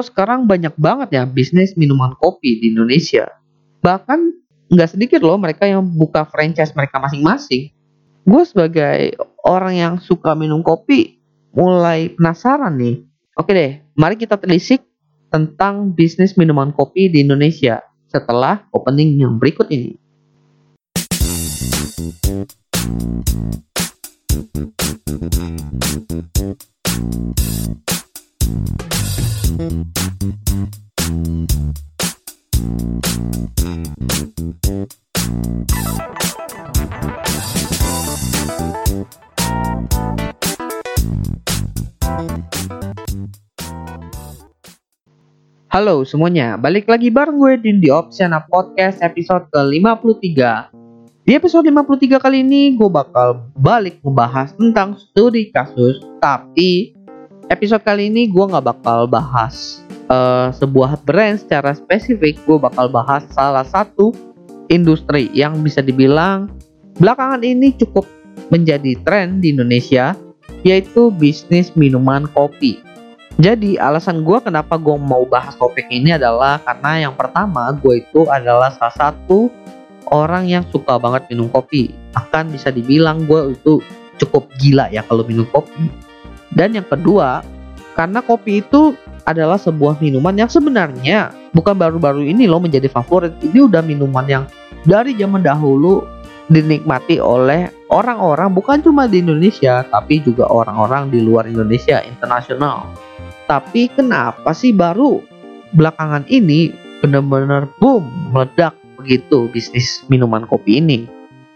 kok sekarang banyak banget ya bisnis minuman kopi di Indonesia. Bahkan nggak sedikit loh mereka yang buka franchise mereka masing-masing. Gue sebagai orang yang suka minum kopi mulai penasaran nih. Oke deh, mari kita telisik tentang bisnis minuman kopi di Indonesia setelah opening yang berikut ini. Halo semuanya, balik lagi bareng gue di The Opsiana Podcast episode ke-53. Di episode 53 kali ini gue bakal balik membahas tentang studi kasus Tapi episode kali ini gue gak bakal bahas uh, sebuah brand secara spesifik Gue bakal bahas salah satu industri yang bisa dibilang belakangan ini cukup menjadi tren di Indonesia Yaitu bisnis minuman kopi jadi alasan gue kenapa gue mau bahas topik ini adalah karena yang pertama gue itu adalah salah satu orang yang suka banget minum kopi. Akan bisa dibilang gue itu cukup gila ya kalau minum kopi. Dan yang kedua, karena kopi itu adalah sebuah minuman yang sebenarnya bukan baru-baru ini loh menjadi favorit. Ini udah minuman yang dari zaman dahulu dinikmati oleh orang-orang bukan cuma di Indonesia tapi juga orang-orang di luar Indonesia internasional. Tapi kenapa sih baru belakangan ini benar-benar boom meledak begitu bisnis minuman kopi ini?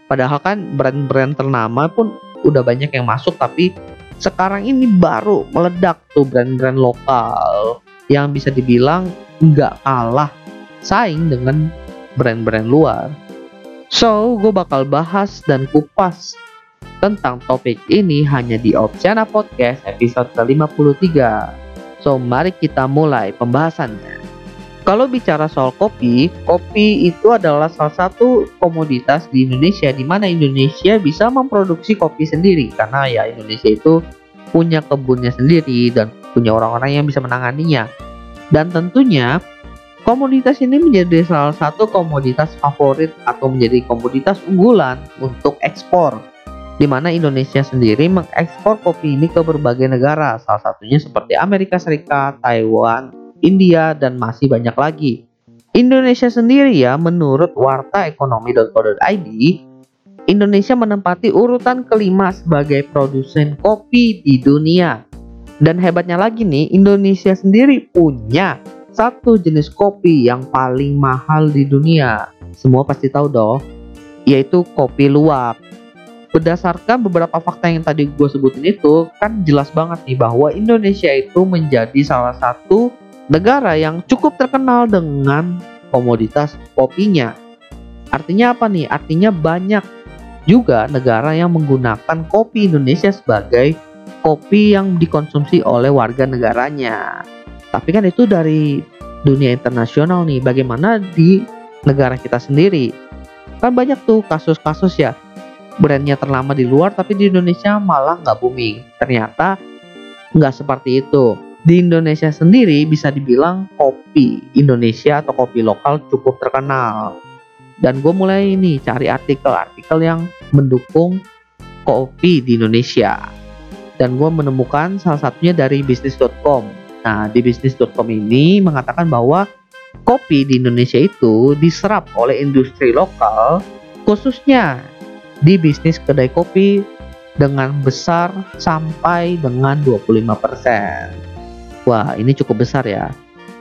Padahal kan brand-brand ternama pun udah banyak yang masuk tapi sekarang ini baru meledak tuh brand-brand lokal yang bisa dibilang nggak kalah saing dengan brand-brand luar. So, gue bakal bahas dan kupas tentang topik ini hanya di Opsiana Podcast episode ke-53. So, mari kita mulai pembahasannya. Kalau bicara soal kopi, kopi itu adalah salah satu komoditas di Indonesia di mana Indonesia bisa memproduksi kopi sendiri karena ya Indonesia itu punya kebunnya sendiri dan punya orang-orang yang bisa menanganinya. Dan tentunya komoditas ini menjadi salah satu komoditas favorit atau menjadi komoditas unggulan untuk ekspor di mana Indonesia sendiri mengekspor kopi ini ke berbagai negara, salah satunya seperti Amerika Serikat, Taiwan, India, dan masih banyak lagi. Indonesia sendiri ya, menurut warta ekonomi.co.id, Indonesia menempati urutan kelima sebagai produsen kopi di dunia. Dan hebatnya lagi nih, Indonesia sendiri punya satu jenis kopi yang paling mahal di dunia. Semua pasti tahu dong, yaitu kopi luwak berdasarkan beberapa fakta yang tadi gue sebutin itu kan jelas banget nih bahwa Indonesia itu menjadi salah satu negara yang cukup terkenal dengan komoditas kopinya. Artinya apa nih? Artinya banyak juga negara yang menggunakan kopi Indonesia sebagai kopi yang dikonsumsi oleh warga negaranya. Tapi kan itu dari dunia internasional nih. Bagaimana di negara kita sendiri? Kan banyak tuh kasus-kasus ya brandnya terlama di luar tapi di Indonesia malah nggak booming. Ternyata nggak seperti itu. Di Indonesia sendiri bisa dibilang kopi Indonesia atau kopi lokal cukup terkenal. Dan gue mulai ini cari artikel-artikel yang mendukung kopi di Indonesia. Dan gue menemukan salah satunya dari bisnis.com. Nah di bisnis.com ini mengatakan bahwa kopi di Indonesia itu diserap oleh industri lokal khususnya di bisnis kedai kopi dengan besar sampai dengan 25%. Wah, ini cukup besar ya.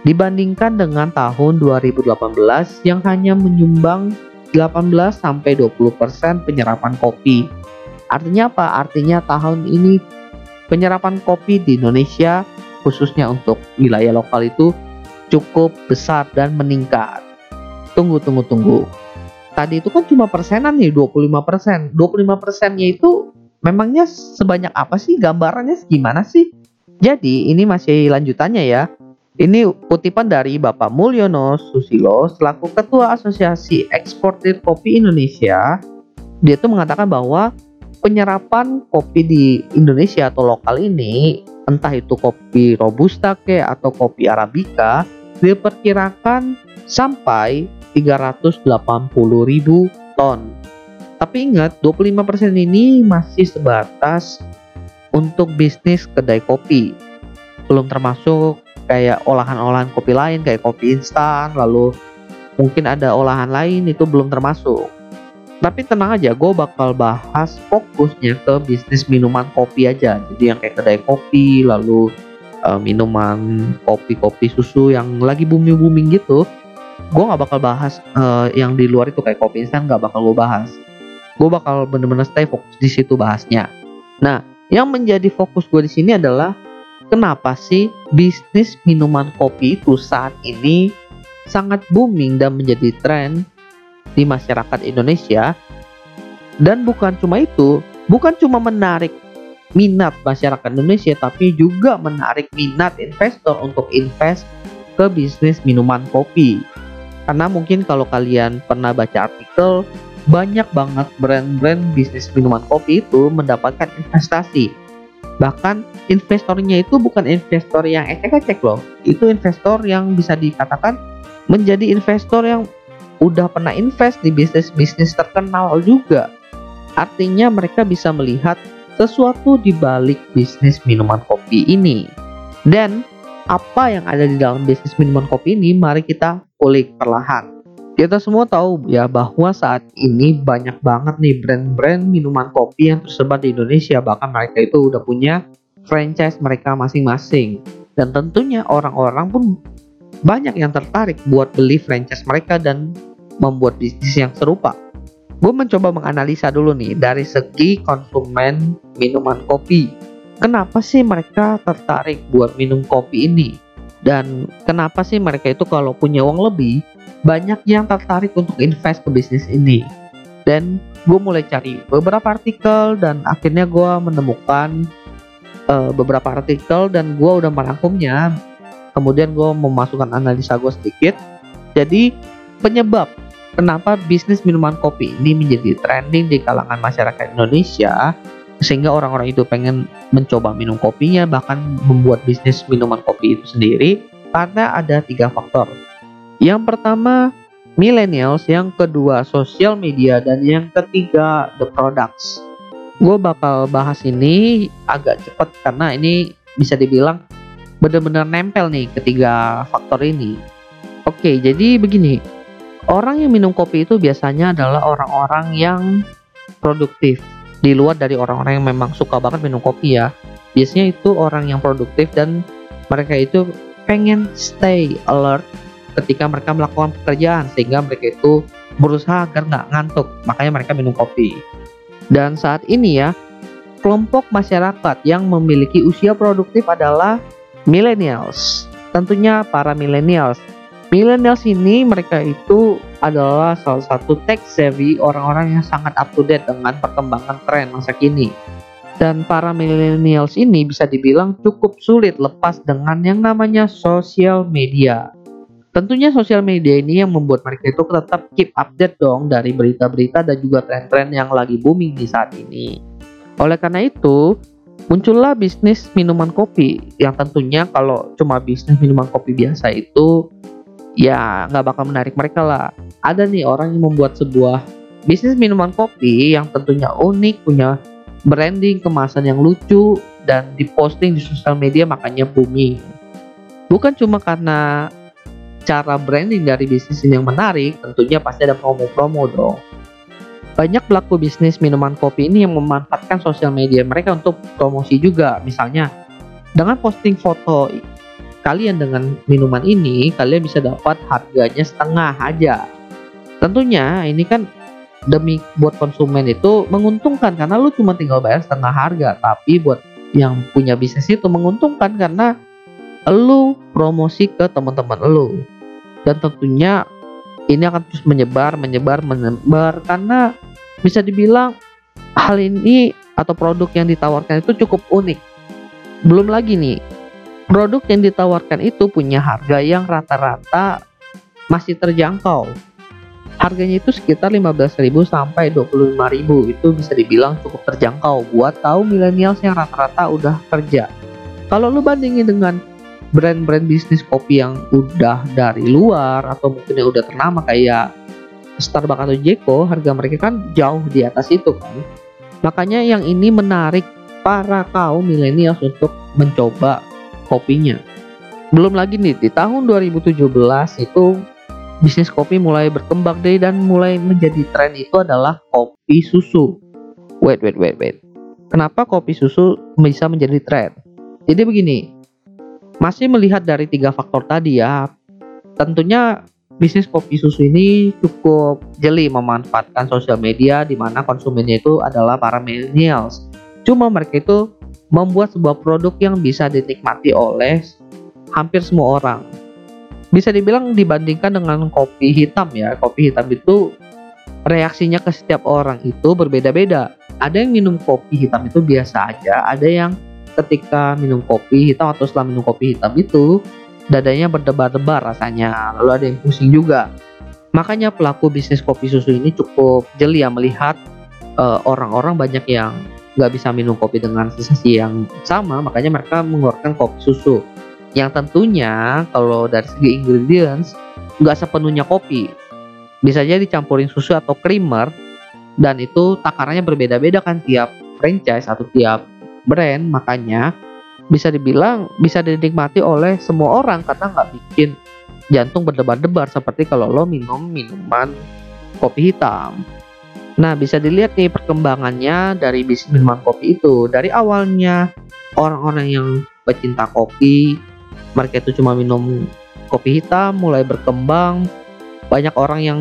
Dibandingkan dengan tahun 2018 yang hanya menyumbang 18 sampai 20% penyerapan kopi. Artinya apa? Artinya tahun ini penyerapan kopi di Indonesia khususnya untuk wilayah lokal itu cukup besar dan meningkat. Tunggu, tunggu, tunggu tadi itu kan cuma persenan nih 25 persen 25 persennya itu memangnya sebanyak apa sih gambarannya gimana sih jadi ini masih lanjutannya ya ini kutipan dari Bapak Mulyono Susilo selaku Ketua Asosiasi Eksportir Kopi Indonesia dia itu mengatakan bahwa penyerapan kopi di Indonesia atau lokal ini entah itu kopi robusta ke atau kopi arabica diperkirakan sampai 380.000 ton. Tapi ingat 25% ini masih sebatas untuk bisnis kedai kopi. Belum termasuk kayak olahan-olahan kopi lain kayak kopi instan lalu mungkin ada olahan lain itu belum termasuk. Tapi tenang aja gue bakal bahas fokusnya ke bisnis minuman kopi aja. Jadi yang kayak kedai kopi lalu uh, minuman kopi-kopi susu yang lagi booming-booming gitu gue nggak bakal bahas uh, yang di luar itu kayak kopi instan nggak bakal gue bahas. Gue bakal bener-bener stay fokus di situ bahasnya. Nah yang menjadi fokus gue di sini adalah kenapa sih bisnis minuman kopi itu saat ini sangat booming dan menjadi tren di masyarakat Indonesia. Dan bukan cuma itu, bukan cuma menarik minat masyarakat Indonesia, tapi juga menarik minat investor untuk invest ke bisnis minuman kopi. Karena mungkin kalau kalian pernah baca artikel, banyak banget brand-brand bisnis minuman kopi itu mendapatkan investasi. Bahkan investornya itu bukan investor yang ecek-ecek loh. Itu investor yang bisa dikatakan menjadi investor yang udah pernah invest di bisnis-bisnis terkenal juga. Artinya mereka bisa melihat sesuatu di balik bisnis minuman kopi ini. Dan apa yang ada di dalam bisnis minuman kopi ini mari kita kulik perlahan. Kita semua tahu ya bahwa saat ini banyak banget nih brand-brand minuman kopi yang tersebar di Indonesia bahkan mereka itu udah punya franchise mereka masing-masing dan tentunya orang-orang pun banyak yang tertarik buat beli franchise mereka dan membuat bisnis yang serupa. Gue mencoba menganalisa dulu nih dari segi konsumen minuman kopi. Kenapa sih mereka tertarik buat minum kopi ini? Dan kenapa sih mereka itu kalau punya uang lebih, banyak yang tertarik untuk invest ke bisnis ini? Dan gue mulai cari beberapa artikel dan akhirnya gue menemukan uh, beberapa artikel dan gue udah merangkumnya kemudian gue memasukkan analisa gue sedikit jadi penyebab kenapa bisnis minuman kopi ini menjadi trending di kalangan masyarakat Indonesia sehingga orang-orang itu pengen mencoba minum kopinya bahkan membuat bisnis minuman kopi itu sendiri karena ada tiga faktor yang pertama millennials yang kedua sosial media dan yang ketiga the products gue bakal bahas ini agak cepat karena ini bisa dibilang benar-benar nempel nih ketiga faktor ini. Oke, jadi begini. Orang yang minum kopi itu biasanya adalah orang-orang yang produktif. Di luar dari orang-orang yang memang suka banget minum kopi ya. Biasanya itu orang yang produktif dan mereka itu pengen stay alert ketika mereka melakukan pekerjaan sehingga mereka itu berusaha agar nggak ngantuk makanya mereka minum kopi dan saat ini ya kelompok masyarakat yang memiliki usia produktif adalah millennials. Tentunya para millennials. Millennials ini mereka itu adalah salah satu tech savvy orang-orang yang sangat up to date dengan perkembangan tren masa kini. Dan para millennials ini bisa dibilang cukup sulit lepas dengan yang namanya sosial media. Tentunya sosial media ini yang membuat mereka itu tetap keep update dong dari berita-berita dan juga tren-tren yang lagi booming di saat ini. Oleh karena itu, muncullah bisnis minuman kopi yang tentunya kalau cuma bisnis minuman kopi biasa itu ya nggak bakal menarik mereka lah. Ada nih orang yang membuat sebuah bisnis minuman kopi yang tentunya unik punya branding kemasan yang lucu dan diposting di sosial media makanya booming. Bukan cuma karena cara branding dari bisnis ini yang menarik tentunya pasti ada promo-promo dong. Banyak pelaku bisnis minuman kopi ini yang memanfaatkan sosial media mereka untuk promosi juga. Misalnya, dengan posting foto kalian dengan minuman ini, kalian bisa dapat harganya setengah aja. Tentunya ini kan demi buat konsumen itu menguntungkan karena lu cuma tinggal bayar setengah harga. Tapi buat yang punya bisnis itu menguntungkan karena lu promosi ke teman-teman lu. Dan tentunya ini akan terus menyebar, menyebar, menyebar karena bisa dibilang hal ini atau produk yang ditawarkan itu cukup unik. Belum lagi nih, produk yang ditawarkan itu punya harga yang rata-rata masih terjangkau. Harganya itu sekitar 15.000 sampai 25.000 itu bisa dibilang cukup terjangkau buat tahu milenials yang rata-rata udah kerja. Kalau lu bandingin dengan brand-brand bisnis kopi yang udah dari luar atau mungkin yang udah ternama kayak Starbucks atau Jeko, harga mereka kan jauh di atas itu kan. Makanya yang ini menarik para kaum milenial untuk mencoba kopinya. Belum lagi nih di tahun 2017 itu bisnis kopi mulai berkembang deh dan mulai menjadi tren itu adalah kopi susu. Wait, wait, wait, wait. Kenapa kopi susu bisa menjadi tren? Jadi begini, masih melihat dari tiga faktor tadi ya, tentunya bisnis kopi susu ini cukup jeli memanfaatkan sosial media di mana konsumennya itu adalah para millennials. Cuma mereka itu membuat sebuah produk yang bisa dinikmati oleh hampir semua orang. Bisa dibilang dibandingkan dengan kopi hitam ya, kopi hitam itu reaksinya ke setiap orang itu berbeda-beda. Ada yang minum kopi hitam itu biasa aja, ada yang ketika minum kopi hitam atau setelah minum kopi hitam itu dadanya berdebar-debar rasanya lalu ada yang pusing juga makanya pelaku bisnis kopi susu ini cukup jeli ya melihat eh, orang-orang uh, banyak yang nggak bisa minum kopi dengan sensasi yang sama makanya mereka mengeluarkan kopi susu. Yang tentunya kalau dari segi ingredients nggak sepenuhnya kopi. Bisa jadi dicampurin susu atau creamer dan itu takarannya berbeda-beda kan tiap franchise atau tiap brand. Makanya bisa dibilang bisa dinikmati oleh semua orang karena nggak bikin jantung berdebar-debar seperti kalau lo minum minuman kopi hitam. Nah bisa dilihat nih perkembangannya dari bisnis minuman kopi itu. Dari awalnya orang-orang yang pecinta kopi mereka itu cuma minum kopi hitam mulai berkembang. Banyak orang yang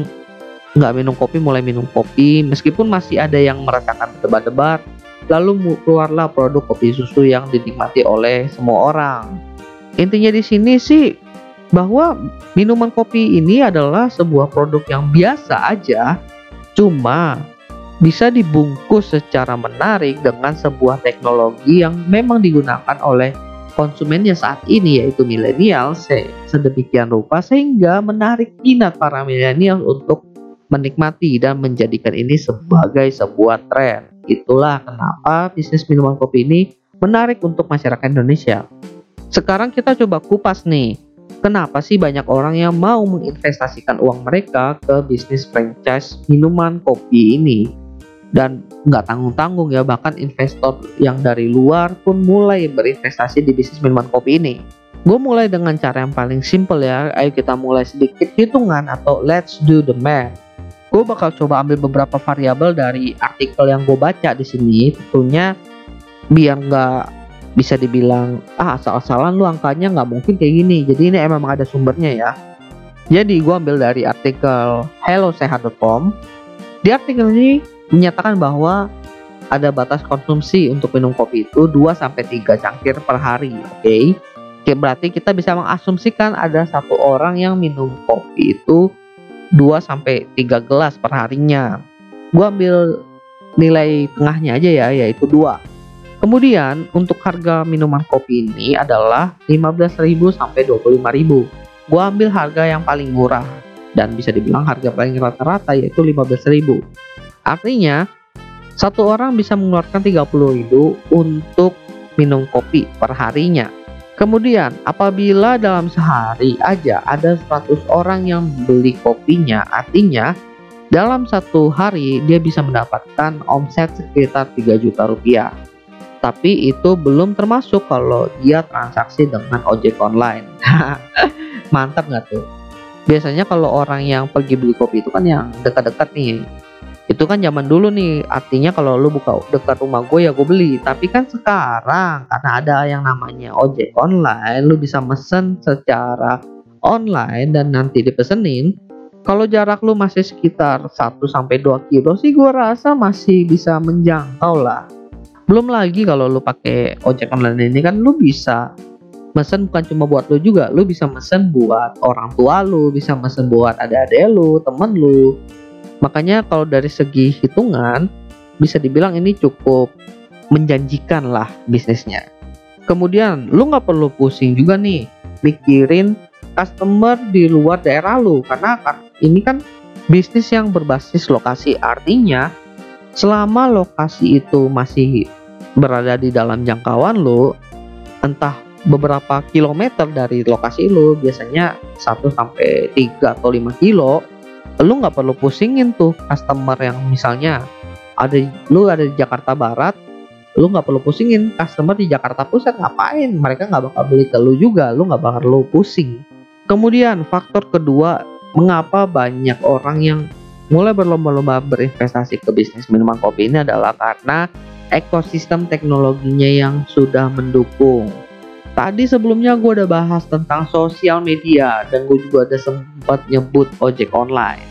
nggak minum kopi mulai minum kopi. Meskipun masih ada yang merasakan debar-debar Lalu keluarlah produk kopi susu yang dinikmati oleh semua orang. Intinya di sini sih bahwa minuman kopi ini adalah sebuah produk yang biasa aja, cuma bisa dibungkus secara menarik dengan sebuah teknologi yang memang digunakan oleh konsumennya saat ini yaitu milenial sedemikian rupa sehingga menarik minat para milenial untuk menikmati dan menjadikan ini sebagai sebuah tren. Itulah kenapa bisnis minuman kopi ini menarik untuk masyarakat Indonesia. Sekarang kita coba kupas nih, kenapa sih banyak orang yang mau menginvestasikan uang mereka ke bisnis franchise minuman kopi ini? Dan nggak tanggung-tanggung ya, bahkan investor yang dari luar pun mulai berinvestasi di bisnis minuman kopi ini. Gue mulai dengan cara yang paling simple ya, ayo kita mulai sedikit hitungan atau let's do the math gue bakal coba ambil beberapa variabel dari artikel yang gue baca di sini tentunya biar nggak bisa dibilang ah asal-asalan lu angkanya nggak mungkin kayak gini jadi ini emang ada sumbernya ya jadi gue ambil dari artikel hellosehat.com di artikel ini menyatakan bahwa ada batas konsumsi untuk minum kopi itu 2 sampai 3 cangkir per hari oke okay? Berarti kita bisa mengasumsikan ada satu orang yang minum kopi itu 2 sampai 3 gelas per harinya. Gua ambil nilai tengahnya aja ya yaitu 2. Kemudian untuk harga minuman kopi ini adalah 15.000 sampai 25.000. Gua ambil harga yang paling murah dan bisa dibilang harga paling rata-rata yaitu 15.000. Artinya satu orang bisa mengeluarkan 30.000 untuk minum kopi per harinya. Kemudian, apabila dalam sehari aja ada 100 orang yang beli kopinya, artinya dalam satu hari dia bisa mendapatkan omset sekitar 3 juta rupiah. Tapi itu belum termasuk kalau dia transaksi dengan ojek online. Mantap nggak tuh? Biasanya kalau orang yang pergi beli kopi itu kan yang dekat-dekat nih itu kan zaman dulu nih artinya kalau lu buka dekat rumah gue ya gue beli tapi kan sekarang karena ada yang namanya ojek online lu bisa mesen secara online dan nanti dipesenin kalau jarak lu masih sekitar 1 sampai 2 kilo sih gue rasa masih bisa menjangkau lah belum lagi kalau lu pakai ojek online ini kan lu bisa mesen bukan cuma buat lu juga lu bisa mesen buat orang tua lu bisa mesen buat adik-adik lu temen lu Makanya kalau dari segi hitungan bisa dibilang ini cukup menjanjikan lah bisnisnya. Kemudian lu nggak perlu pusing juga nih mikirin customer di luar daerah lu karena ini kan bisnis yang berbasis lokasi artinya selama lokasi itu masih berada di dalam jangkauan lu entah beberapa kilometer dari lokasi lu biasanya 1 sampai 3 atau 5 kilo lu nggak perlu pusingin tuh customer yang misalnya ada lu ada di Jakarta Barat lu nggak perlu pusingin. Customer di Jakarta Pusat ngapain? Mereka nggak bakal beli ke lu juga lu nggak bakal lu pusing. Kemudian faktor kedua mengapa banyak orang yang mulai berlomba-lomba berinvestasi ke bisnis minuman kopi ini adalah karena ekosistem teknologinya yang sudah mendukung Tadi sebelumnya gue udah bahas tentang sosial media dan gue juga ada sempat nyebut ojek online.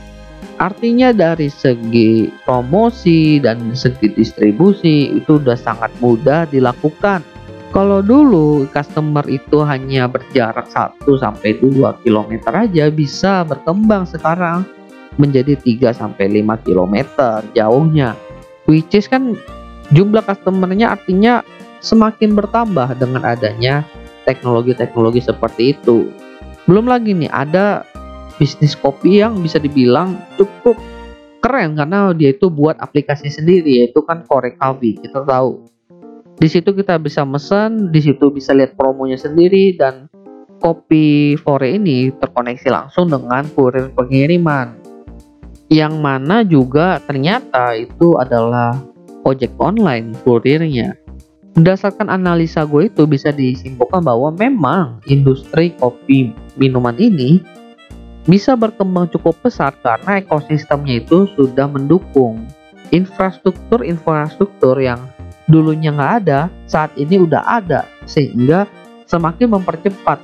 Artinya dari segi promosi dan segi distribusi itu udah sangat mudah dilakukan. Kalau dulu customer itu hanya berjarak 1 sampai 2 km aja bisa berkembang sekarang menjadi 3 sampai 5 km jauhnya. Which is kan jumlah customernya artinya semakin bertambah dengan adanya teknologi-teknologi seperti itu. Belum lagi nih ada bisnis kopi yang bisa dibilang cukup keren karena dia itu buat aplikasi sendiri yaitu kan Korek Coffee kita tahu. Di situ kita bisa mesen, di situ bisa lihat promonya sendiri dan kopi Fore ini terkoneksi langsung dengan kurir pengiriman. Yang mana juga ternyata itu adalah ojek online kurirnya. Berdasarkan analisa gue itu bisa disimpulkan bahwa memang industri kopi minuman ini bisa berkembang cukup besar karena ekosistemnya itu sudah mendukung infrastruktur-infrastruktur yang dulunya nggak ada saat ini udah ada sehingga semakin mempercepat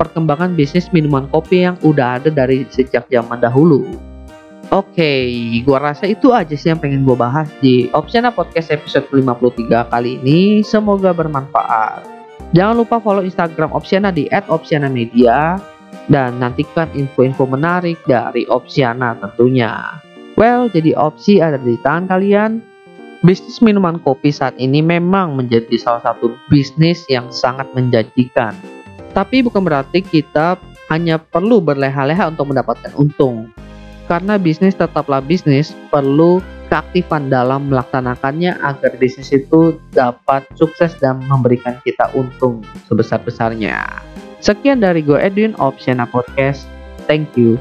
perkembangan bisnis minuman kopi yang udah ada dari sejak zaman dahulu. Oke, okay, gua rasa itu aja sih yang pengen gua bahas di Opsiana Podcast episode 53 kali ini. Semoga bermanfaat. Jangan lupa follow Instagram Opsiana di @opsiana_media dan nantikan info-info menarik dari Opsiana tentunya. Well, jadi opsi ada di tangan kalian. Bisnis minuman kopi saat ini memang menjadi salah satu bisnis yang sangat menjanjikan. Tapi bukan berarti kita hanya perlu berleha-leha untuk mendapatkan untung karena bisnis tetaplah bisnis, perlu keaktifan dalam melaksanakannya agar bisnis itu dapat sukses dan memberikan kita untung sebesar-besarnya. Sekian dari gue Edwin Opsiana Podcast. Thank you.